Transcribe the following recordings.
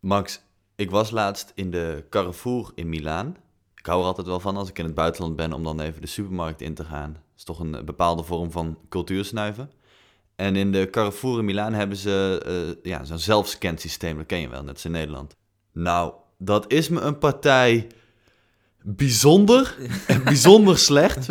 Max, ik was laatst in de Carrefour in Milaan. Ik hou er altijd wel van als ik in het buitenland ben om dan even de supermarkt in te gaan. Dat is toch een eh, bepaalde vorm van cultuursnuiven. En in de Carrefour in Milaan hebben ze uh, ja, zo'n zelfscansysteem, dat ken je wel, net als in Nederland. Nou, dat is me een partij bijzonder en bijzonder slecht.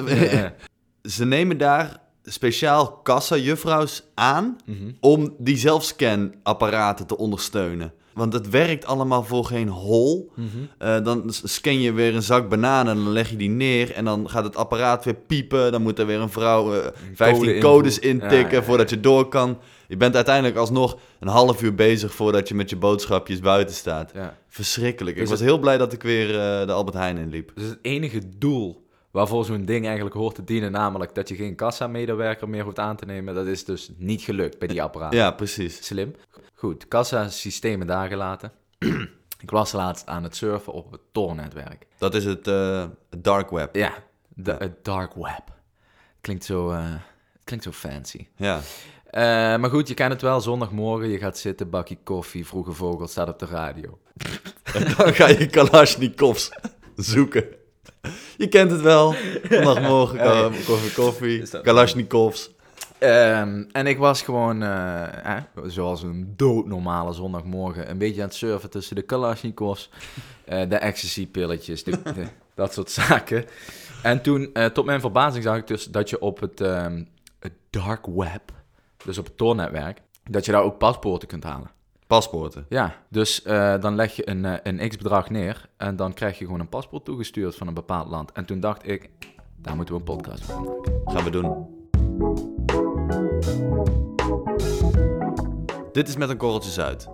Ze nemen daar speciaal kassa-juffrouws aan Mhm. om die zelfscanapparaten te ondersteunen. Want het werkt allemaal voor geen hol. Mhm. Eh, dan scan je weer een zak bananen en dan leg je die neer. En dan gaat het apparaat weer piepen. Dan moet er weer een vrouw eh 15 code codes intikken Ja, ja, ja. voordat je door kan. Je bent uiteindelijk alsnog een half uur bezig voordat je met je boodschapjes buiten staat. Verschrikkelijk. Dus ik was het- heel blij dat ik weer eh, de Albert Heijn inliep. Dus het enige doel waarvoor zo'n ding eigenlijk hoort te dienen, namelijk dat je geen kassa-medewerker meer hoeft aan te nemen, dat is dus niet gelukt bij die apparaten. Ja, precies. Slim. Goed, kassa-systemen daar gelaten. ik was laatst aan het surfen op het Tor-netwerk. Dat is het eh, dark web. Ja, de, het dark web. Klinkt zo, eh, klinkt zo fancy. Ja. Eh, maar goed, je kent het wel. Zondagmorgen, je gaat zitten, bakje koffie, vroege vogel staat op de radio. En dan ga je Kalashnikovs zoeken. Je kent het wel. Zondagmorgen, koffie, koffie, Kalashnikovs. Ehm, en ik was gewoon, eh, eh, zoals een doodnormale zondagmorgen, een beetje aan het surfen tussen de Kalashnikovs, eh, de ecstasy-pilletjes, de, de- dat soort zaken. En toen, eh, tot mijn verbazing, zag ik dus dat je op het, ehm, het dark web, dus op het Tor-netwerk, dat je daar ook paspoorten kunt halen. Paspoorten. Ja, dus dan leg je een, een x-bedrag neer en dan krijg je gewoon een paspoort toegestuurd van een bepaald land. En toen dacht ik, daar moeten we een podcast van maken. Gaan we doen. Dit is met een korreltje zout.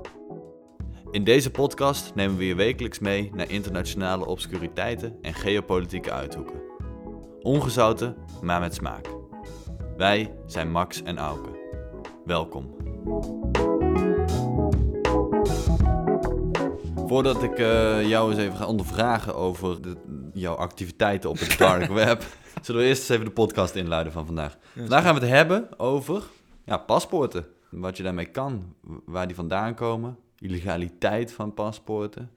In deze podcast nemen we je wekelijks mee naar internationale obscuriteiten en geopolitieke uithoeken. Ongezouten, maar met smaak. Wij zijn Max en Auke. Welkom. Voordat ik eh, jou eens even ga ondervragen over de- jouw activiteiten op het dark web, zullen we eerst eens even de podcast inluiden van vandaag. Vandaag gaan we het hebben over ja, paspoorten. Wat je daarmee kan, waar die vandaan komen, illegaliteit van paspoorten,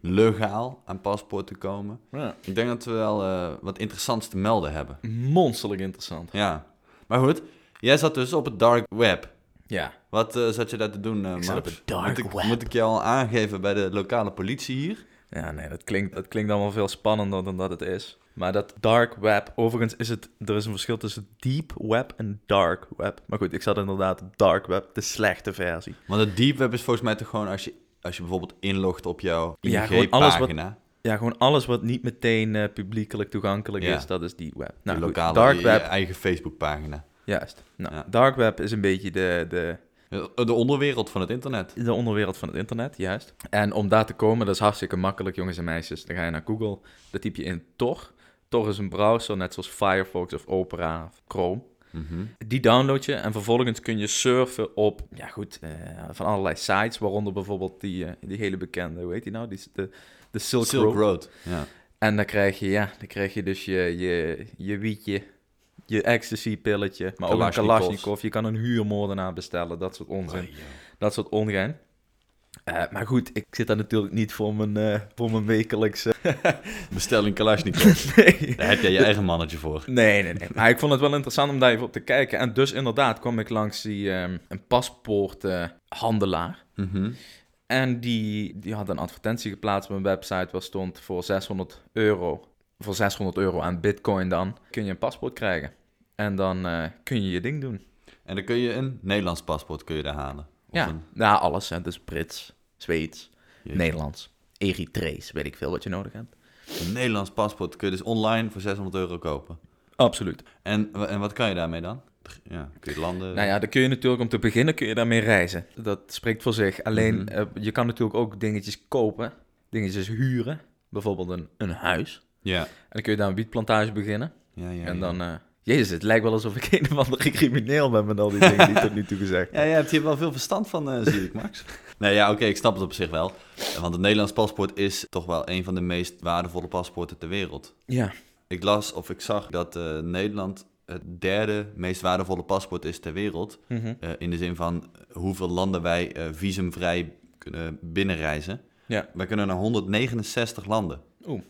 legaal aan paspoorten komen. Ja. Ik denk dat we wel eh, wat interessants te melden hebben. Monsterlijk interessant. Ja, maar goed, jij zat dus op het dark web. Ja. Wat eh, zat je daar te doen, eh Max? zat op het dark moet, ik, web. moet ik jou al aangeven bij de lokale politie hier? Ja, nee, dat klinkt, dat klinkt allemaal veel spannender dan dat het is. Maar dat dark web, overigens is het, er is een verschil tussen deep web en dark web. Maar goed, ik zat inderdaad dark web, de slechte versie. Want het deep web is volgens mij toch gewoon als je, als je bijvoorbeeld inlogt op jouw Ja, gewoon alles wat- IG-pagina. Ja, gewoon alles wat niet meteen eh, publiekelijk toegankelijk Ja. is, dat is deep web. je Nou, goed, lokale, dark je- je eigen Facebook-pagina. juist. Nou, Ja. dark web is een beetje de, de, De onderwereld van het internet. de onderwereld van het internet, juist. En om daar te komen, dat is hartstikke makkelijk, jongens en meisjes. Dan ga je naar Google, dan typ je in Tor. Tor is een browser, net zoals Firefox of Opera of Chrome. Mhm. Die download je en vervolgens kun je surfen op, ja goed, eh, van allerlei sites, waaronder bijvoorbeeld die, eh, die hele bekende, hoe heet die nou? Die, de, de Silk, Silk Road. Road. Ja. En dan krijg je, ja, dan krijg je dus je, je, je wietje, je ecstasy-pilletje, maar ook een. Kalashnikov. Je kan een huurmoordenaar bestellen, dat soort onzin. Dat soort ongein. Eh, maar goed, ik zit daar natuurlijk niet voor mijn, eh, voor mijn wekelijkse... Bestelling Kalashnikov. nee. Daar heb jij je eigen mannetje voor. Nee, nee, nee. Maar ik vond het wel interessant om daar even op te kijken. En dus inderdaad kwam ik langs die, ehm, een paspoorthandelaar. Mhm. en die, die had een advertentie geplaatst op een website waar stond voor 600 euro. Voor 600 euro aan bitcoin dan kun je een paspoort krijgen. En dan eh, kun je je ding doen. En dan kun je een Nederlands paspoort kun je daar halen. Of ja, een- alles. Hè. Dus Brits, Zweeds, Jeetje. Nederlands, Eritrees, weet ik veel wat je nodig hebt. Een Nederlands paspoort kun je dus online voor 600 euro kopen. Absoluut. En, en wat kan je daarmee dan? Ja, kun je landen... Nou ja, dan kun je natuurlijk om te beginnen kun je daarmee reizen. Dat spreekt voor zich. Alleen, Mhm. eh, je kan natuurlijk ook dingetjes kopen, dingetjes huren. Bijvoorbeeld een, een huis. Ja. En dan kun je daar een wietplantage beginnen. Ja, ja, en dan, eh, jezus, het lijkt wel alsof ik een of andere crimineel ben met al die dingen die ik tot nu toe gezegd heb. Ja, je hebt hier wel veel verstand van, eh, zie ik, Max. nee, ja, oké, ik snap het op zich wel. Want het Nederlands paspoort is toch wel een van de meest waardevolle paspoorten ter wereld. Ja, Ik las of ik zag dat eh, Nederland het derde meest waardevolle paspoort is ter wereld. Mhm. In de zin van hoeveel landen wij visumvrij kunnen binnenreizen. Ja. Wij kunnen naar 169 landen. Oeh.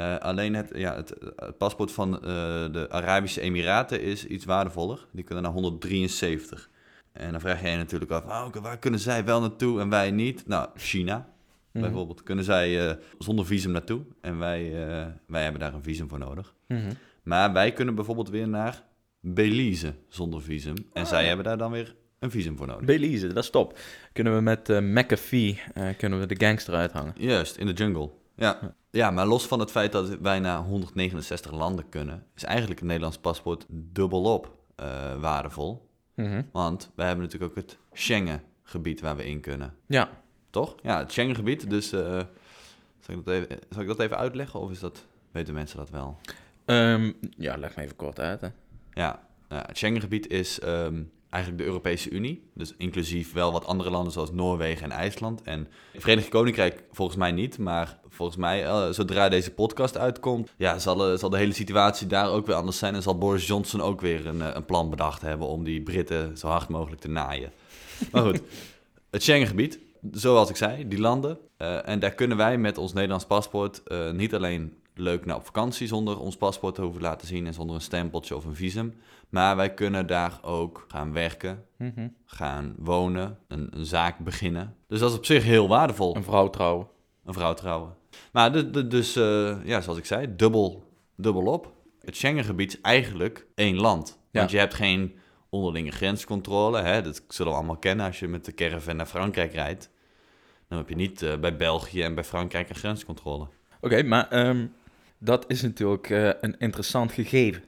Eh, alleen het, ja, het, het paspoort van eh, de Arabische Emiraten is iets waardevoller. Die kunnen naar 173. En dan vraag je natuurlijk af, ah, waar kunnen zij wel naartoe en wij niet? Nou, China Mhm. bijvoorbeeld. Kunnen zij eh, zonder visum naartoe en wij, wij hebben daar een visum voor nodig. Mhm. Maar wij kunnen bijvoorbeeld weer naar Belize zonder visum. En Ah, zij hebben daar dan weer een visum voor nodig. Belize, dat is top. Kunnen we met McAfee kunnen we de gangster uithangen. Juist, in de jungle. Ja. ja, maar los van het feit dat wij naar 169 landen kunnen, is eigenlijk een Nederlands paspoort dubbelop eh waardevol. Mhm. Want wij hebben natuurlijk ook het Schengen-gebied waar we in kunnen. Ja. Toch? Ja, het Schengen-gebied. Dus eh, zal, ik dat even, zal ik dat even uitleggen of is dat, weten mensen dat wel? Ehm, ja, leg me even kort uit. Hè. Ja, nou, het Schengengebied is ehm, eigenlijk de Europese Unie. Dus inclusief wel wat andere landen zoals Noorwegen en IJsland. En het Verenigd Koninkrijk volgens mij niet. Maar volgens mij, eh, zodra deze podcast uitkomt, ja, zal, eh, zal de hele situatie daar ook weer anders zijn. En zal Boris Johnson ook weer een, eh, een plan bedacht hebben om die Britten zo hard mogelijk te naaien. Maar goed, het Schengengebied, zoals ik zei, die landen. en daar kunnen wij met ons Nederlands paspoort niet alleen leuk naar op vakantie zonder ons paspoort te hoeven laten zien en zonder een stempeltje of een visum. Maar wij kunnen daar ook gaan werken, Mhm. gaan wonen, een, een zaak beginnen. Dus dat is op zich heel waardevol, Een vrouw trouwen. een vrouw trouwen. Maar de, de- dus, eh, ja, zoals ik zei, dubbel, dubbel op. Het Schengengebied is eigenlijk één land. Ja. Want je hebt geen onderlinge grenscontrole. Hè? Dat zullen we allemaal kennen als je met de caravan naar Frankrijk rijdt. Dan heb je niet eh, bij België en bij Frankrijk een grenscontrole. Oké, maar ehm, dat is natuurlijk eh, een interessant gegeven.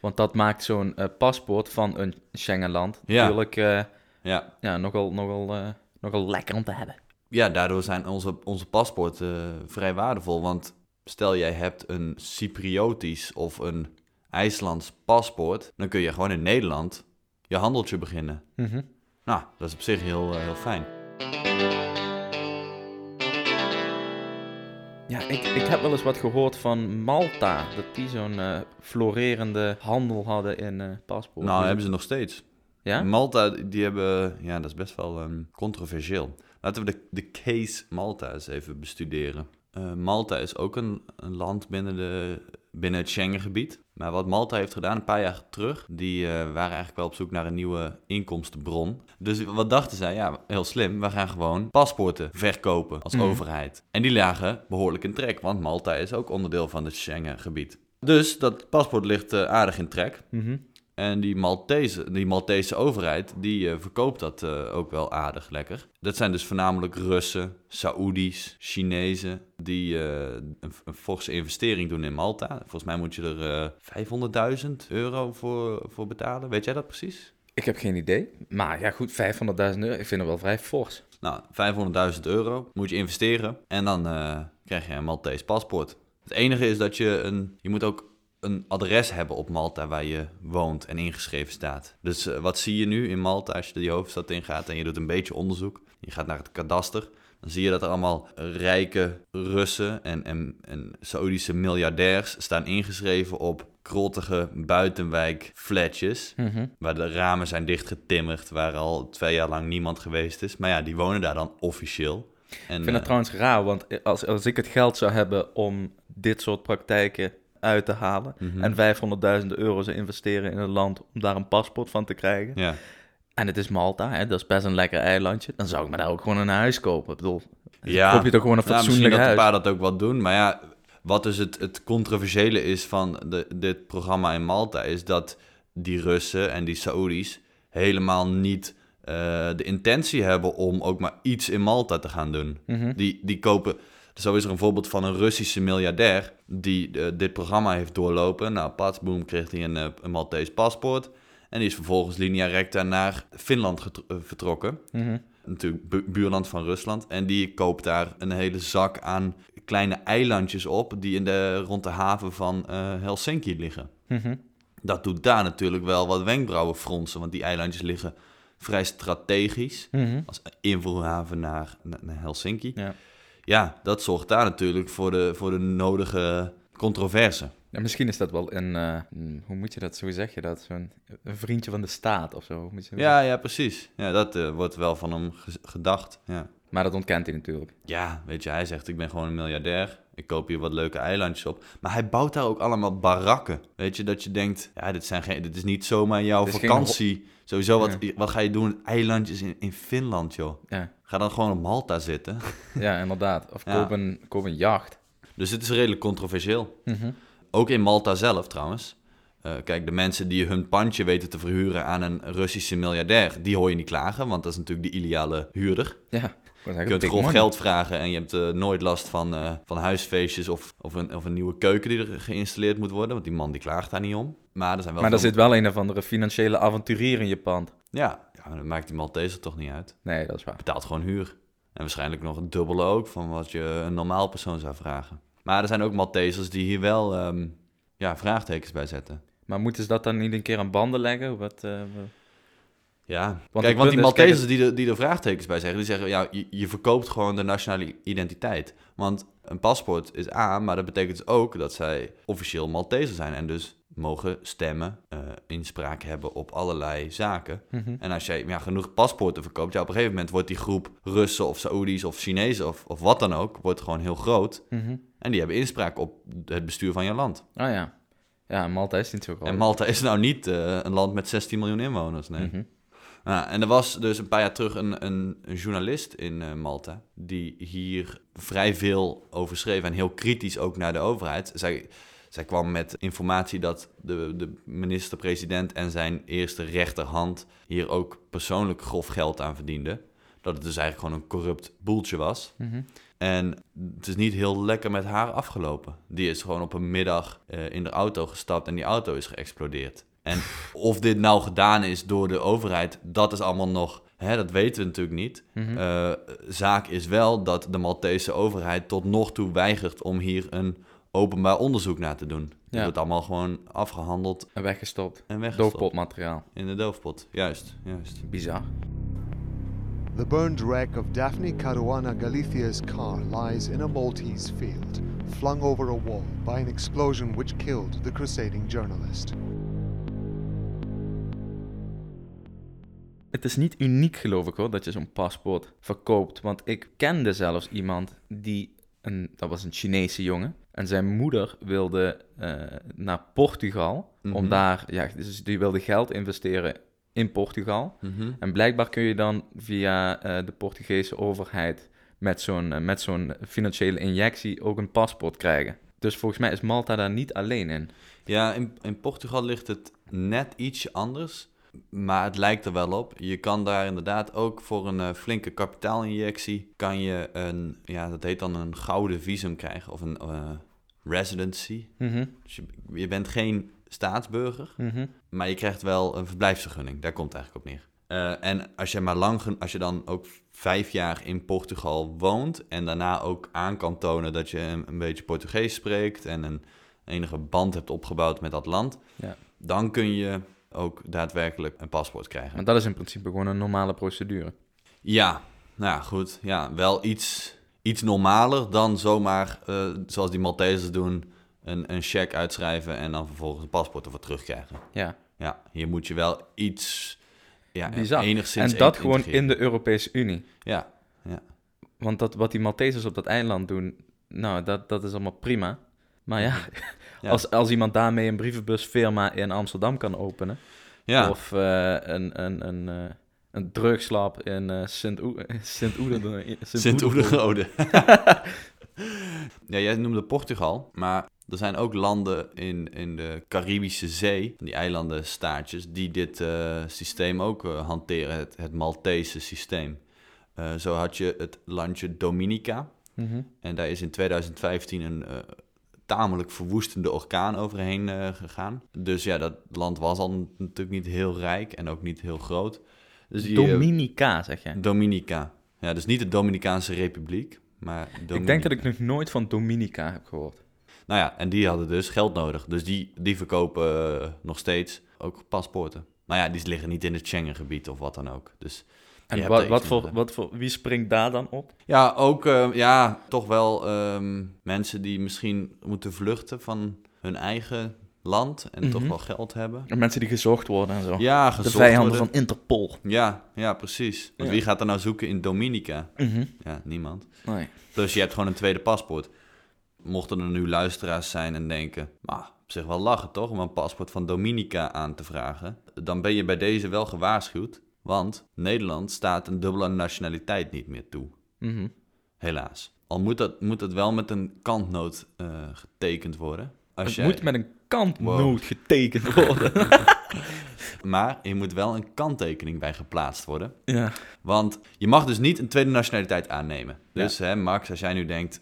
Want dat maakt zo'n eh, paspoort van een Schengenland Ja. natuurlijk eh, Ja, ja, nogal, nogal, nogal lekker om te hebben. ja daardoor zijn onze, onze paspoorten vrij waardevol. Want stel jij hebt een Cypriotisch of een IJslands paspoort... dan kun je gewoon in Nederland je handeltje beginnen. Mhm. Nou, dat is op zich heel, heel fijn. Ja, ik, ik heb wel eens wat gehoord van Malta. Dat die zo'n eh, florerende handel hadden in eh paspoort. Nou, hebben ze nog steeds. Ja? Malta, die hebben... Ja, dat is best wel ehm, controversieel. Laten we de, de case Malta eens even bestuderen. Eh, Malta is ook een, een land binnen, de, binnen het Schengengebied. Maar wat Malta heeft gedaan een paar jaar terug... die eh, waren eigenlijk wel op zoek naar een nieuwe inkomstenbron. Dus wat dachten zij? Ja, heel slim. We gaan gewoon paspoorten verkopen als Mhm. overheid. En die lagen behoorlijk in trek. Want Malta is ook onderdeel van het Schengengebied. Dus dat paspoort ligt eh, aardig in trek. Mhm. En die Maltese, die Maltese overheid, die eh, verkoopt dat eh, ook wel aardig lekker. Dat zijn dus voornamelijk Russen, Saoedi's, Chinezen, die eh, een, een forse investering doen in Malta. Volgens mij moet je er eh 500.000 euro voor, voor betalen. Weet jij dat precies? Ik heb geen idee. Maar ja, goed, 500.000 euro. Ik vind het wel vrij fors. Nou, 500.000 euro moet je investeren en dan krijg je een Maltese paspoort. Het enige is dat je een, je moet ook een adres hebben op Malta waar je woont en ingeschreven staat. Dus eh, wat zie je nu in Malta als je die hoofdstad ingaat en je doet een beetje onderzoek? Je gaat naar het kadaster. Dan zie je dat er allemaal rijke Russen en, en, en Saoedische miljardairs staan ingeschreven op krottige buitenwijk flatjes. Mhm. Waar de ramen zijn dichtgetimmerd, waar al twee jaar lang niemand geweest is. Maar ja, die wonen daar dan officieel. En, Ik vind dat eh, trouwens raar, want als, als ik het geld zou hebben om dit soort praktijken uit te halen mhm. en 500.000 euro zou investeren in een land om daar een paspoort van te krijgen, Ja, en het is Malta, hè, dat is best een lekker eilandje, dan zou ik me daar ook gewoon een huis kopen. Ik bedoel, ja. koop je toch gewoon een Ja, misschien fatsoenlijk dat een paar dat ook wat doen. Maar ja, wat dus het, het controversiële is van de, dit programma in Malta... is dat die Russen en die Saoedi's helemaal niet eh, de intentie hebben... om ook maar iets in Malta te gaan doen. Mhm. Die, die kopen... Zo is er een voorbeeld van een Russische miljardair die eh, dit programma heeft doorlopen. Nou, pats, boom, kreeg hij een, eh, een Maltese paspoort. En die is vervolgens linea recta naar Finland eh, vertrokken. Mhm. Natuurlijk bu- buurland van Rusland. En die koopt daar een hele zak aan kleine eilandjes op... die in de, rond de haven van Helsinki liggen. Mhm. Dat doet daar natuurlijk wel wat wenkbrauwen fronsen... want die eilandjes liggen vrij strategisch... Mhm. als invoerhaven naar, naar naar Helsinki Ja. Ja, dat zorgt daar natuurlijk voor de, voor de nodige controverse. Ja, misschien is dat wel een, eh, een- hoe moet je dat, zo zeg je dat, zo'n een vriendje van de staat of zo. Hoe moet je- Ja, ja, precies. Ja, dat eh, wordt wel van hem ge- gedacht. Ja. Maar dat ontkent hij natuurlijk. Ja, weet je, hij zegt ik ben gewoon een miljardair. Ik koop hier wat leuke eilandjes op. Maar hij bouwt daar ook allemaal barakken. Weet je, dat je denkt, ja, dit, zijn geen, dit is niet zomaar jouw geen vakantie. Sowieso, wat, wat ga je doen? Eilandjes in, in Finland, joh. Ja, Ga dan gewoon op Malta zitten. ja inderdaad. Of koop, een, koop een jacht. Dus het is redelijk controversieel. Mhm. Ook in Malta zelf trouwens. Eh, kijk, de mensen die hun pandje weten te verhuren aan een Russische miljardair, die hoor je niet klagen, want dat is natuurlijk de ideale huurder. Ja, Je kunt grof geld vragen en je hebt eh, nooit last van, eh, van huisfeestjes of, of, een, of een nieuwe keuken die er geïnstalleerd moet worden, want die man die klaagt daar niet om. Maar er zijn wel Maar er zit wel een of andere financiële avonturier in je pand. Ja, ja, maar dat maakt die Malteser toch niet uit. Nee, dat is waar. betaalt gewoon huur. En waarschijnlijk nog het dubbele ook van wat je een normaal persoon zou vragen. Maar er zijn ook Maltesers die hier wel ehm, ja, vraagtekens bij zetten. Maar moeten ze dat dan niet een keer aan banden leggen? Wat, eh, Ja, Want kijk, want die punt is, kijk, Maltesers die, er, die er vraagtekens bij zeggen, die zeggen, ja, je, je verkoopt gewoon de nationale identiteit. Want een paspoort is A, maar dat betekent dus ook dat zij officieel Malteser zijn en dus mogen stemmen, eh, inspraak hebben op allerlei zaken. Mhm. En als jij ja, genoeg paspoorten verkoopt, ja, op een gegeven moment wordt die groep Russen of Saoedi's of Chinezen of, of wat dan ook, wordt gewoon heel groot. Mhm. En die hebben inspraak op het bestuur van je land. Oh ja. Ja, Malta is zo groot. En Malta is nou niet eh, een land met 16 miljoen inwoners, nee. Mhm. Ja, en er was dus een paar jaar terug een, een, een journalist in eh, Malta die hier vrij veel over schreef en heel kritisch ook naar de overheid. Zij, zij kwam met informatie dat de, de minister-president en zijn eerste rechterhand hier ook persoonlijk grof geld aan verdienden. Dat het dus eigenlijk gewoon een corrupt boeltje was. Mhm. En het is niet heel lekker met haar afgelopen. Die is gewoon op een middag eh, in de auto gestapt en die auto is geëxplodeerd. En of dit nou gedaan is door de overheid, dat is allemaal nog, hè, dat weten we natuurlijk niet. Mhm. Eh, zaak is wel dat de Maltese overheid tot nog toe weigert om hier een openbaar onderzoek naar te doen. Het Ja. wordt allemaal gewoon afgehandeld En weggestopt. en weggestopt. Doofpotmateriaal. In de doofpot, juist, juist. Bizar. The burned wreck of Daphne Caruana Galicia's car lies in a Maltese field, flung over a wall by an explosion which killed the crusading journalist. Het is niet uniek, geloof ik hoor, dat je zo'n paspoort verkoopt. Want ik kende zelfs iemand die, een, dat was een Chinese jongen. En zijn moeder wilde eh, naar Portugal. Om Mhm. daar, ja, dus die wilde geld investeren in Portugal. Mhm. En blijkbaar kun je dan via eh, de Portugese overheid met zo'n eh, met zo'n financiële injectie ook een paspoort krijgen. Dus volgens mij is Malta daar niet alleen in. Ja, in, in Portugal ligt het net ietsje anders. Maar het lijkt er wel op. Je kan daar inderdaad ook voor een eh, flinke kapitaalinjectie... kan je een, ja, dat heet dan een gouden visum krijgen. Of een eh, residency. Mhm, Dus je, je bent geen staatsburger, mhm. maar je krijgt wel een verblijfsvergunning. Daar komt het eigenlijk op neer. Eh, en als je maar lang, als je dan ook vijf jaar in Portugal woont en daarna ook aan kan tonen dat je een, een beetje Portugees spreekt en een enige band hebt opgebouwd met dat land, Ja. dan kun je ook daadwerkelijk een paspoort krijgen. Maar dat is in principe gewoon een normale procedure. Ja, nou ja, goed. Ja, wel iets, iets normaler dan zomaar, eh, zoals die Maltesers doen, een, een cheque uitschrijven en dan vervolgens een paspoort ervoor terugkrijgen. Ja, Ja, hier moet je wel iets, ja, bizar. enigszins En dat gewoon integreren. in de Europese Unie. Ja, ja. Want dat, wat die Maltesers op dat eiland doen, nou, dat, dat is allemaal prima. Maar ja, Ja. Als, als iemand daarmee een brievenbusfirma in Amsterdam kan openen, ja. of eh, een, een, een, eh, een drugslab in eh, Sint-Oe- Sint-Oede- Sint-Oederode. ja, jij noemde Portugal, maar er zijn ook landen in, in de Caribische Zee, die eilandenstaatjes, die dit systeem ook hanteren, het, het Maltese systeem. Zo had je het landje Dominica, Mhm. en daar is in 2015 een tamelijk verwoestende orkaan overheen eh, gegaan. Dus ja, dat land was al natuurlijk niet heel rijk en ook niet heel groot. Dus die, Dominica, zeg je. Dominica. Ja, dus niet de Dominicaanse Republiek, maar Dominica. Ik denk dat ik nog nooit van Dominica heb gehoord. Nou ja, en die hadden dus geld nodig. Dus die, die verkopen eh, nog steeds ook paspoorten. Maar ja, die liggen niet in het Schengengebied of wat dan ook. Dus En wat, wat, voor, wat voor, wie springt daar dan op? Ja, ook eh, ja, toch wel ehm, mensen die misschien moeten vluchten van hun eigen land en toch Mhm. wel geld hebben. En mensen die gezocht worden en zo. Ja, de gezocht vijanden worden. van Interpol. Ja, ja, precies. Want Ja. wie gaat er nou zoeken in Dominica? Mhm. Ja, niemand. Nee. Plus je hebt gewoon een tweede paspoort. Mochten er nu luisteraars zijn en denken, maar op zich wel lachen toch, om een paspoort van Dominica aan te vragen, dan ben je bij deze wel gewaarschuwd, want Nederland staat een dubbele nationaliteit niet meer toe. Mhm. Helaas. Al moet dat, moet dat wel met een kantnoot eh, getekend worden. Als Het jij- moet met een kantnoot Wow. getekend worden. Maar er moet wel een kanttekening bij geplaatst worden. ja. Want je mag dus niet een tweede nationaliteit aannemen. Dus hè, Max, als jij nu denkt,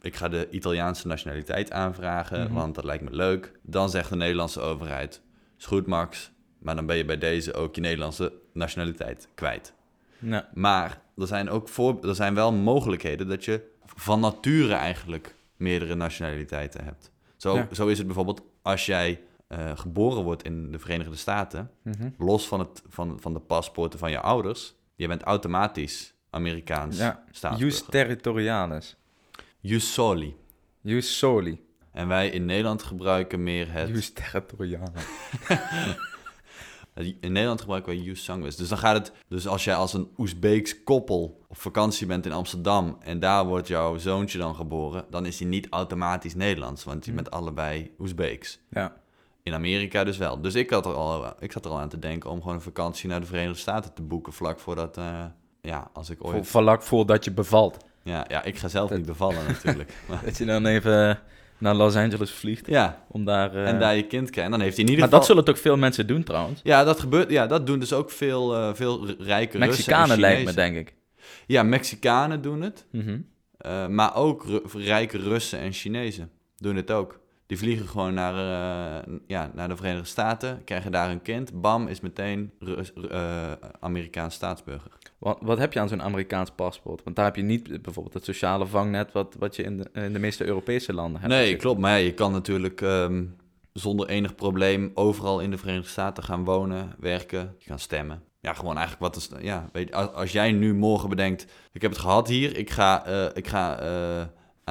ik ga de Italiaanse nationaliteit aanvragen, Mhm. want dat lijkt me leuk. Dan zegt de Nederlandse overheid, is goed Max, maar dan ben je bij deze ook je Nederlandse nationaliteit kwijt. Ja. Maar er zijn ook voor, er zijn wel mogelijkheden dat je van nature eigenlijk meerdere nationaliteiten hebt. Zo, Ja. zo is het bijvoorbeeld als jij eh, geboren wordt in de Verenigde Staten, Mhm. los van, het, van, van de paspoorten van je ouders, je bent automatisch Amerikaans Ja. staatsburger. Jus territorialis. Jus soli. Jus soli. En wij in Nederland gebruiken meer het... Jus territorialis. In Nederland gebruiken wij jus sanguis. Dus dan gaat het... Dus als jij als een Oezbeeks koppel op vakantie bent in Amsterdam... en daar wordt jouw zoontje dan geboren... dan is hij niet automatisch Nederlands. Want je Hm. bent allebei Oezbeeks. Ja. In Amerika dus wel. Dus ik, had er al, ik zat er al aan te denken om gewoon een vakantie naar de Verenigde Staten te boeken... vlak voordat... eh, ja, als ik ooit... Voor, vlak voordat je bevalt. Ja, ja, ik ga zelf Dat- niet bevallen natuurlijk. Dat je dan even naar Los Angeles vliegt. ja, Om daar... eh, en daar je kind krijgt. Dan heeft hij in ieder maar geval... dat zullen toch veel mensen doen trouwens? Ja, dat gebeurt. Ja, dat doen dus ook veel, eh, veel rijke Mexicanen lijkt me, denk ik. Ja, Mexicanen doen het. Mhm. eh, maar ook rijke Russen en Chinezen doen het ook. Die vliegen gewoon naar, eh, ja, naar de Verenigde Staten, krijgen daar een kind. Bam, is meteen Rus- eh, Amerikaans staatsburger. Wat, wat heb je aan zo'n Amerikaans paspoort? Want daar heb je niet bijvoorbeeld het sociale vangnet... wat, wat je in de, in de meeste Europese landen hebt. Nee, klopt. Maar ja, je kan natuurlijk ehm, zonder enig probleem overal in de Verenigde Staten gaan wonen, werken, gaan stemmen. Ja, gewoon eigenlijk wat is. Ja, weet als, als jij nu morgen bedenkt: ik heb het gehad hier, ik ga, eh, ik ga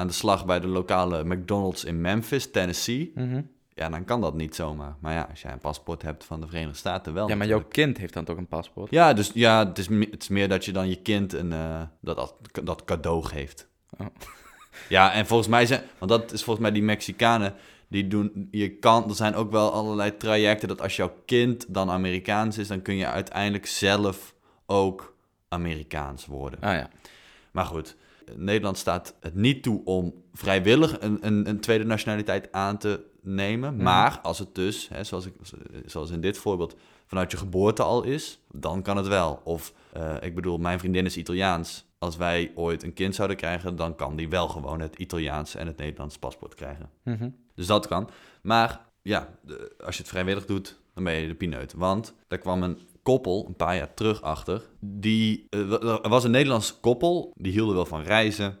aan de slag bij de lokale McDonald's in Memphis, Tennessee. Mhm. Ja, dan kan dat niet zomaar. Maar ja, als jij een paspoort hebt van de Verenigde Staten, wel. Ja, maar jouw kind heeft dan toch een paspoort? Ja, dus ja, het is, het is meer dat je dan je kind een, eh, dat, dat, dat cadeau geeft. Oh. Ja, en volgens mij zijn, want dat is volgens mij die Mexicanen, die doen, je kan, er zijn ook wel allerlei trajecten dat als jouw kind dan Amerikaans is, dan kun je uiteindelijk zelf ook Amerikaans worden. Ah ja. Maar goed, Nederland staat het niet toe om vrijwillig een, een, een tweede nationaliteit aan te nemen. Mhm. Maar als het dus, hè, zoals, ik, zoals in dit voorbeeld, vanuit je geboorte al is, dan kan het wel. Of eh, ik bedoel, mijn vriendin is Italiaans. Als wij ooit een kind zouden krijgen, dan kan die wel gewoon het Italiaans en het Nederlands paspoort krijgen. Mhm. Dus dat kan. Maar ja, als je het vrijwillig doet, dan ben je de pineut. Want daar kwam een koppel een paar jaar terug achter. Die, eh, er was een Nederlands koppel, die hielden wel van reizen.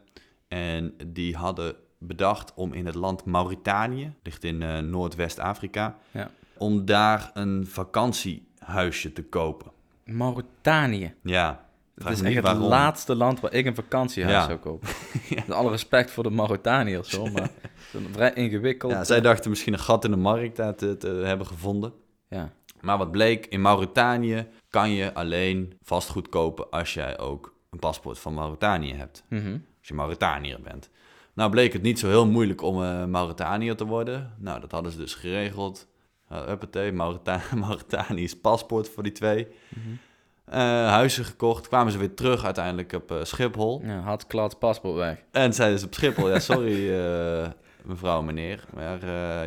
En die hadden bedacht om in het land Mauritanië, ligt in eh, Noordwest-Afrika, Ja. om daar een vakantiehuisje te kopen. Mauritanië. Ja, vraag is echt het waarom. laatste land waar ik een vakantiehuis Ja. zou kopen. Met alle respect voor de Mauritaniërs, hoor, maar het is een vrij ingewikkeld. Ja, zij dachten misschien een gat in de markt te, te hebben gevonden. Ja. Maar wat bleek, in Mauritanië kan je alleen vastgoed kopen als jij ook een paspoort van Mauritanië hebt. Mhm. Als je Mauritaniër bent. Nou bleek het niet zo heel moeilijk om eh Mauritaniër te worden. Nou, dat hadden ze dus geregeld. Uh, uppatee, Maurita Mauritanisch paspoort voor die twee. Mhm. Eh, huizen gekocht, kwamen ze weer terug uiteindelijk op eh, Schiphol. Ja, had klad paspoort weg. En zeiden ze op Schiphol, ja sorry mevrouw, meneer. Maar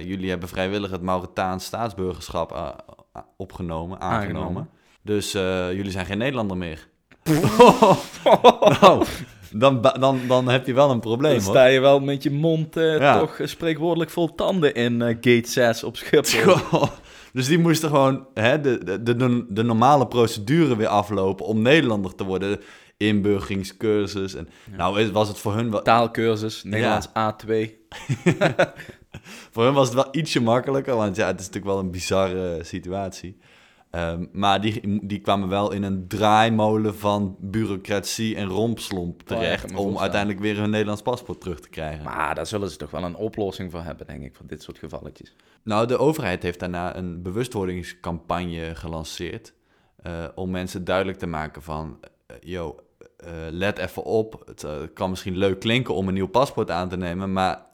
jullie hebben vrijwillig het Mauritaans staatsburgerschap opgenomen, aangenomen. Aangenomen. Dus eh, jullie zijn geen Nederlander meer. nou, dan, dan, dan heb je wel een probleem Dan sta je wel met je mond eh, Ja. toch eh, spreekwoordelijk vol tanden in eh, gate 6 op Schiphol. Goh. Dus die moesten gewoon hè, de, de, de, de normale procedure weer aflopen om Nederlander te worden. Inburgeringscursus. En, Nou was het voor hun wel, Taalkursus, Nederlands A2. Voor hem was het wel ietsje makkelijker, want ja, het is natuurlijk wel een bizarre situatie. Ehm, maar die, die kwamen wel in een draaimolen van bureaucratie en rompslomp Oh terecht... om uiteindelijk weer hun Nederlands paspoort terug te krijgen. Maar daar zullen ze toch wel een oplossing voor hebben, denk ik, voor dit soort gevalletjes. Nou, de overheid heeft daarna een bewustwordingscampagne gelanceerd... eh, om mensen duidelijk te maken van... eh, yo, eh, let even op, het eh, kan misschien leuk klinken om een nieuw paspoort aan te nemen... maar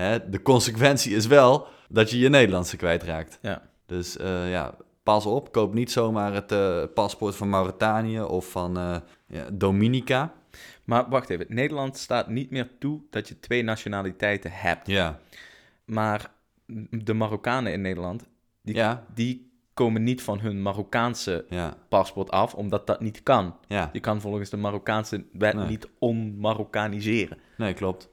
hè, de consequentie is wel dat je je Nederlandse kwijtraakt. Ja. Dus eh, ja, pas op, koop niet zomaar het eh, paspoort van Mauritanië of van eh, ja, Dominica. Maar wacht even, Nederland staat niet meer toe dat je twee nationaliteiten hebt. Ja, Maar de Marokkanen in Nederland, die, ja, die komen niet van hun Marokkaanse ja, paspoort af, omdat dat niet kan. ja. Je kan volgens de Marokkaanse wet Nee. niet onmarokkaniseren. Nee, klopt.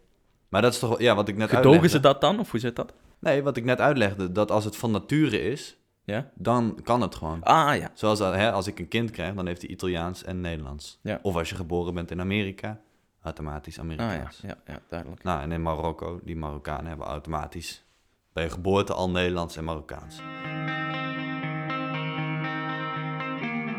Maar dat is toch, ja, wat ik net Gedogen uitlegde. ze dat dan, of hoe zit dat? Nee, wat ik net uitlegde, dat als het van nature is, Ja? dan kan het gewoon. Ah ja, Zoals dat, hè, als ik een kind krijg, dan heeft hij Italiaans en Nederlands. Ja. Of als je geboren bent in Amerika, automatisch ah, ja. Amerikaans. ja, ja, duidelijk. Nou, en in Marokko, die Marokkanen hebben automatisch bij geboorte al Nederlands en Marokkaans.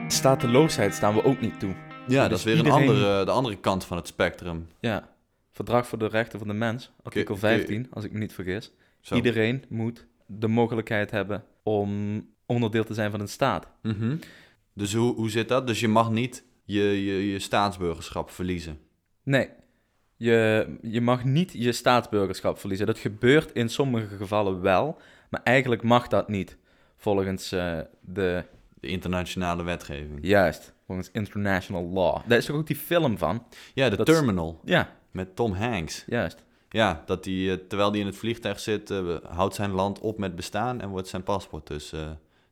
Stateloosheid staan we ook niet toe. Ja, Dus dat is weer een andere, de andere kant van het spectrum. Ja, Verdrag voor de Rechten van de Mens, artikel Kun je- 15, als ik me niet vergis. Zo. Iedereen moet de mogelijkheid hebben om onderdeel te zijn van een staat. Mhm. Dus hoe, hoe zit dat? Dus je mag niet je, je, je staatsburgerschap verliezen. Nee, je, je mag niet je staatsburgerschap verliezen. Dat gebeurt in sommige gevallen wel, maar eigenlijk mag dat niet. Volgens eh, de, De internationale wetgeving. juist, volgens international law. Daar is toch ook die film van? Ja, de Dat is- Terminal Ja, met Tom Hanks. juist. Ja, dat die, eh, terwijl hij in het vliegtuig zit, eh, houdt zijn land op met bestaan en wordt zijn paspoort dus eh,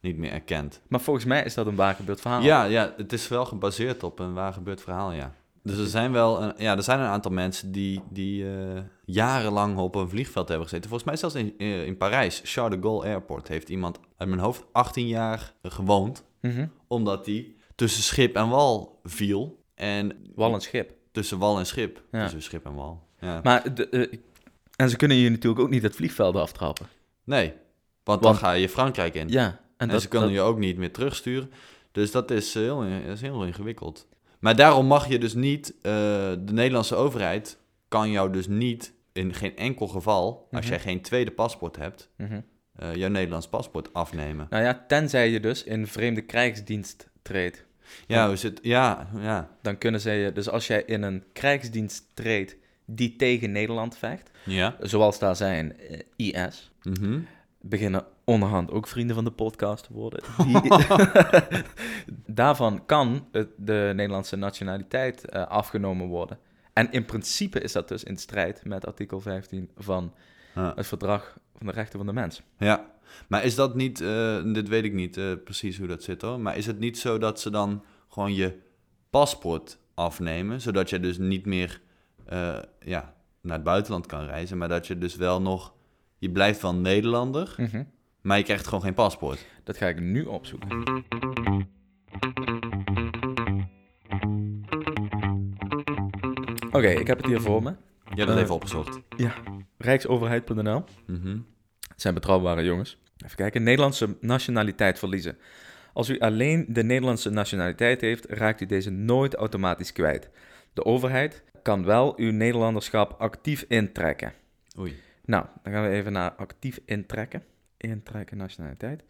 niet meer erkend. Maar volgens mij is dat een waar gebeurd verhaal. Ja, ja, het is wel gebaseerd op een waar gebeurd verhaal, ja. Dus er zijn wel een, ja, er zijn een aantal mensen die, die jarenlang op een vliegveld hebben gezeten. Volgens mij zelfs in, in Parijs, Charles de Gaulle Airport, heeft iemand uit mijn hoofd 18 jaar gewoond. Mhm. Omdat hij tussen schip en wal viel. En Wal en schip. Tussen wal en schip. Ja. Tussen schip en wal. Ja. Maar de, eh, en ze kunnen je natuurlijk ook niet het vliegveld aftrappen. Nee, want, Want- dan ga je Frankrijk in. Ja, en, en dat, ze kunnen dat- je ook niet meer terugsturen. Dus dat is, eh, heel, dat is heel ingewikkeld. Maar daarom mag je dus niet, eh, de Nederlandse overheid kan jou dus niet in geen enkel geval, als Mhm. jij geen tweede paspoort hebt, Mhm. eh, jouw Nederlands paspoort afnemen. Nou ja, tenzij je dus in vreemde krijgsdienst treedt. Ja, hoe zit, ja, ja, Dan kunnen ze je, dus als jij in een krijgsdienst treedt die tegen Nederland vecht, ja. zoals daar zijn eh, IS, Mhm. beginnen onderhand ook vrienden van de podcast te worden. Die, daarvan kan de Nederlandse nationaliteit eh, afgenomen worden. En in principe is dat dus in strijd met artikel 15 van Ja. het Verdrag van de Rechten van de Mens. Ja, maar is dat niet, eh, dit weet ik niet eh, precies hoe dat zit hoor, maar is het niet zo dat ze dan gewoon je paspoort afnemen, zodat je dus niet meer eh, ja, naar het buitenland kan reizen, maar dat je dus wel nog, je blijft wel Nederlander, Mhm. maar je krijgt gewoon geen paspoort. Dat ga ik nu opzoeken. Oké, ik heb het hier voor me. Je hebt het even opgezocht. Ja, rijksoverheid.nl. Mhm. Het zijn betrouwbare jongens. Even kijken. Nederlandse nationaliteit verliezen. Als u alleen de Nederlandse nationaliteit heeft, raakt u deze nooit automatisch kwijt. De overheid kan wel uw Nederlanderschap actief intrekken. Oei. Nou, dan gaan we even naar actief intrekken. Intrekken nationaliteit.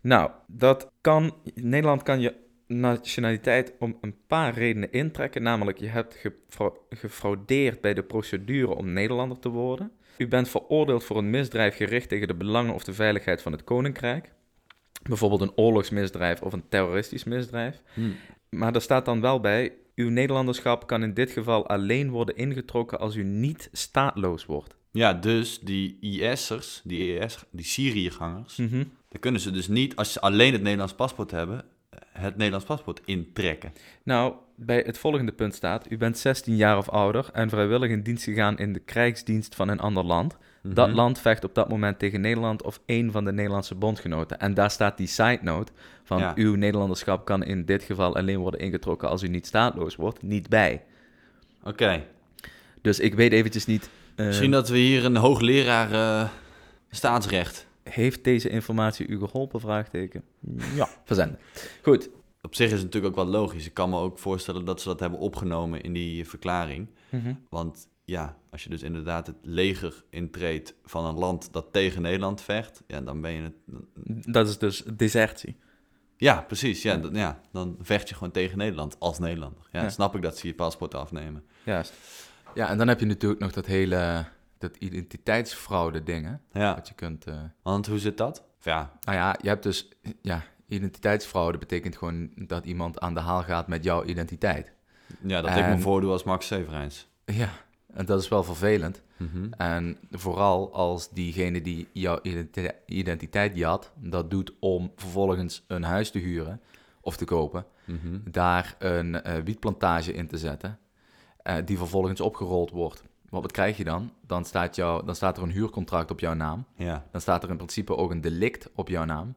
Nou, dat kan. Nederland kan je nationaliteit om een paar redenen intrekken. Namelijk, je hebt gefra- gefraudeerd bij de procedure om Nederlander te worden. U bent veroordeeld voor een misdrijf gericht tegen de belangen of de veiligheid van het koninkrijk. Bijvoorbeeld een oorlogsmisdrijf of een terroristisch misdrijf. Hm. Maar er staat dan wel bij: uw Nederlanderschap kan in dit geval alleen worden ingetrokken als u niet staatloos wordt. Ja, dus die IS'ers, die, IS, die Syriëgangers, Mhm. dan kunnen ze dus niet, als ze alleen het Nederlands paspoort hebben, het Nederlands paspoort intrekken. Nou, bij het volgende punt staat: U bent 16 jaar of ouder en vrijwillig in dienst gegaan in de krijgsdienst van een ander land. Dat Mhm. land vecht op dat moment tegen Nederland of één van de Nederlandse bondgenoten. En daar staat die side note van: Ja. Uw Nederlanderschap kan in dit geval alleen worden ingetrokken als u niet staatloos wordt, niet bij. Oké. Dus ik weet eventjes niet. eh, Misschien dat we hier een hoogleraar eh, staatsrecht heeft deze informatie u geholpen? Vraagteken. Ja, verzenden. Goed. Op zich is het natuurlijk ook wel logisch. Ik kan me ook voorstellen dat ze dat hebben opgenomen in die verklaring. Want ja, als je dus inderdaad het leger intreedt van een land dat tegen Nederland vecht, ja, dan ben je het. Dat is dus desertie. Ja, precies. Ja, dan, ja, dan vecht je gewoon tegen Nederland als Nederlander. Ja, Ja. snap ik dat ze je paspoort afnemen. Juist. Ja, en dan heb je natuurlijk nog dat hele dat identiteitsfraude ding, hè? Ja, Dat je kunt... eh, want hoe zit dat? Ja, Nou ja, je hebt dus... Ja, identiteitsfraude betekent gewoon dat iemand aan de haal gaat met jouw identiteit. ja dat ik me En- voordoe als Max Severijns. Ja, en dat is wel vervelend. Mhm. En vooral als diegene die jouw identi- identiteit jat, dat doet om vervolgens een huis te huren of te kopen, Mhm. daar een eh, wietplantage in te zetten, eh, die vervolgens opgerold wordt. Wat, wat krijg je dan? Dan staat, jou, dan staat er een huurcontract op jouw naam. Ja, Dan staat er in principe ook een delict op jouw naam.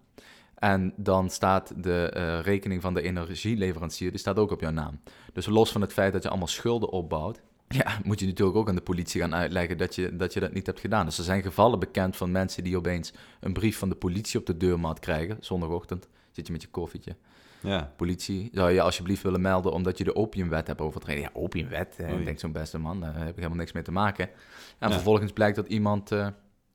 En dan staat de eh, rekening van de energieleverancier, die staat ook op jouw naam. Dus los van het feit dat je allemaal schulden opbouwt, ja, moet je natuurlijk ook aan de politie gaan uitleggen dat je, dat je dat niet hebt gedaan. Dus er zijn gevallen bekend van mensen die opeens een brief van de politie op de deurmat krijgen, zondagochtend. Zit je met je koffietje. Ja. Politie, zou je alsjeblieft willen melden omdat je de opiumwet hebt overtreden? Ja, opiumwet, eh, Oei. denkt zo'n beste man, daar heb ik helemaal niks mee te maken. En Ja. vervolgens blijkt dat iemand eh,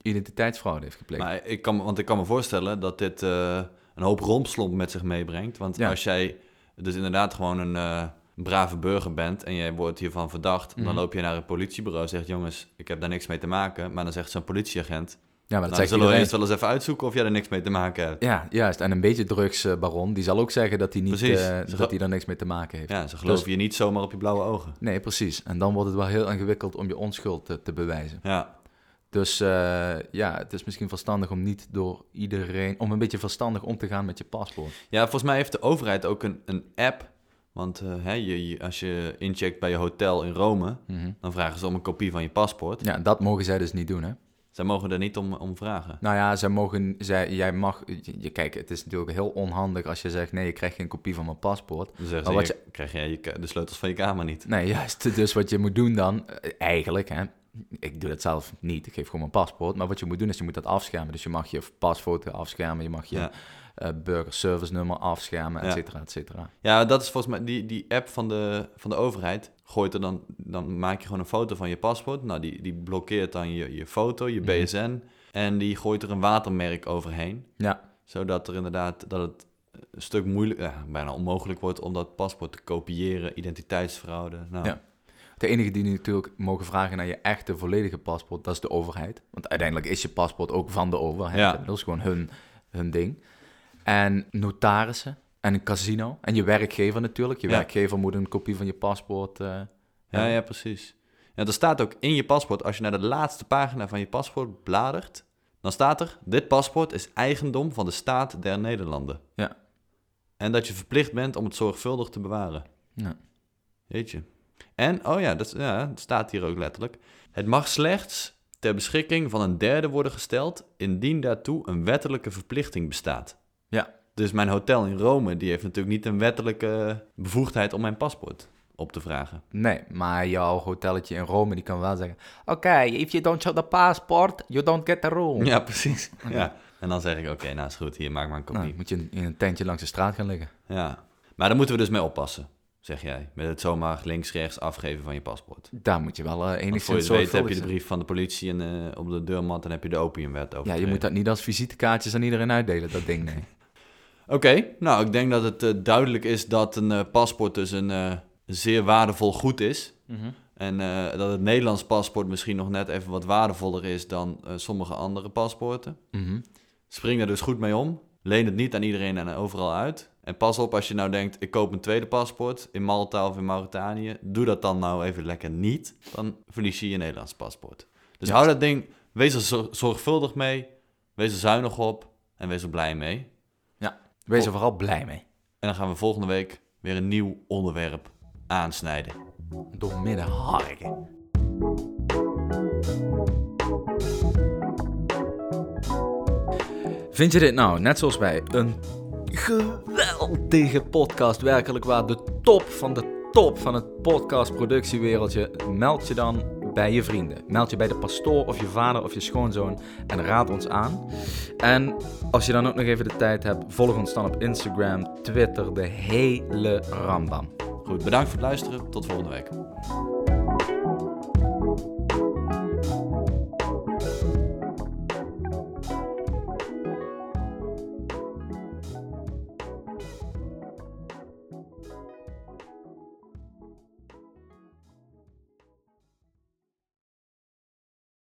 identiteitsfraude heeft gepleegd. Maar ik kan, want ik kan me voorstellen dat dit eh, een hoop rompslomp met zich meebrengt. Want Ja. als jij dus inderdaad gewoon een eh, brave burger bent en jij wordt hiervan verdacht, Mhm. dan loop je naar een politiebureau en zegt, jongens, ik heb daar niks mee te maken. Maar dan zegt zo'n politieagent, Ja, maar dat nou, zullen we eerst wel eens even uitzoeken of jij er niks mee te maken hebt. Ja, juist. En een beetje drugsbaron, die zal ook zeggen dat hij niet eh, dat hij er niks mee te maken heeft. Ja, ze geloven Dus- je niet zomaar op je blauwe ogen. Nee, precies. En dan wordt het wel heel ingewikkeld om je onschuld te, te bewijzen. Ja, Dus eh, ja, het is misschien verstandig om niet door iedereen, om een beetje verstandig om te gaan met je paspoort. ja volgens mij heeft de overheid ook een, een app. Want eh, hè, je, je- als je incheckt bij je hotel in Rome, Mhm. dan vragen ze om een kopie van je paspoort. Ja, dat mogen zij dus niet doen, hè? Zij mogen er niet om, om vragen. Nou ja, zij mogen, zij, jij mag, je, kijk, het is natuurlijk heel onhandig als je zegt, nee, je krijgt geen kopie van mijn paspoort. Dan zeggen Maar wat je, krijg jij je, de sleutels van je kamer niet. Nee, juist. Dus wat je moet doen dan, eh, eigenlijk, hè, ik doe dat zelf niet, ik geef gewoon mijn paspoort. Maar wat je moet doen is, je moet dat afschermen. Dus je mag je pasfoto afschermen, je mag je Ja. eh burgerservice nummer afschermen, et Ja. cetera, et cetera. ja, dat is volgens mij, die, die app van de, van de overheid gooit er dan, dan maak je gewoon een foto van je paspoort. Nou, die, die blokkeert dan je, je foto, je Mhm. BSN. En die gooit er een watermerk overheen. Ja, Zodat er inderdaad, dat het een stuk moeilijk, ja, bijna onmogelijk wordt om dat paspoort te kopiëren, identiteitsfraude. Nou, Ja. de enige die natuurlijk mogen vragen naar je echte volledige paspoort, dat is de overheid. Want uiteindelijk is je paspoort ook van de overheid. Ja. Dat is gewoon hun, hun ding. En notarissen en een casino. En je werkgever natuurlijk. Je Ja. werkgever moet een kopie van je paspoort... eh, Ja, ja, precies. Ja, er staat ook in je paspoort, als je naar de laatste pagina van je paspoort bladert, dan staat er, dit paspoort is eigendom van de staat der Nederlanden. Ja. En dat je verplicht bent om het zorgvuldig te bewaren. Ja. Jeetje. En, oh ja, dat, ja, het staat hier ook letterlijk. Het mag slechts ter beschikking van een derde worden gesteld, indien daartoe een wettelijke verplichting bestaat. Ja. Dus mijn hotel in Rome, die heeft natuurlijk niet een wettelijke bevoegdheid om mijn paspoort op te vragen. Nee, maar jouw hotelletje in Rome, die kan wel zeggen... Oké, if you don't show the passport, you don't get the room. Ja, precies. Ja. En dan zeg ik, oké, nou is goed, hier, maak maar een kopie. Nou, moet je in- een tentje langs de straat gaan liggen. Ja. Maar daar moeten we dus mee oppassen, zeg jij. Met het zomaar links-rechts afgeven van je paspoort. Daar moet je wel eh Want voor je enigszins weet heb je de brief van de politie en, eh, op de deurmat en heb je de opiumwet over. Ja, je moet dat niet als visitekaartjes aan iedereen uitdelen, dat ding, nee. Oké, nou ik denk dat het eh, duidelijk is dat een eh, paspoort dus een eh, zeer waardevol goed is. En eh, dat het Nederlands paspoort misschien nog net even wat waardevoller is dan sommige andere paspoorten. Mhm. Spring er dus goed mee om. Leen het niet aan iedereen en overal uit. En pas op als je nou denkt, ik koop een tweede paspoort in Malta of in Mauritanië. Doe dat dan nou even lekker niet. Dan verlies je je Nederlands paspoort. Dus Ja. hou dat ding, wees er zor- zorgvuldig mee. Wees er zuinig op en wees er blij mee. Wees er vooral blij mee. En dan gaan we volgende week weer een nieuw onderwerp aansnijden. Door midden harken. Vind je dit nou, net zoals wij, een geweldige podcast, werkelijk waar de top van de top van het podcastproductiewereldje? Meld je dan bij je vrienden. Meld je bij de pastoor of je vader of je schoonzoon en raad ons aan. En als je dan ook nog even de tijd hebt, volg ons dan op Instagram, Twitter, de hele rambam. Goed, bedankt voor het luisteren. Tot volgende week.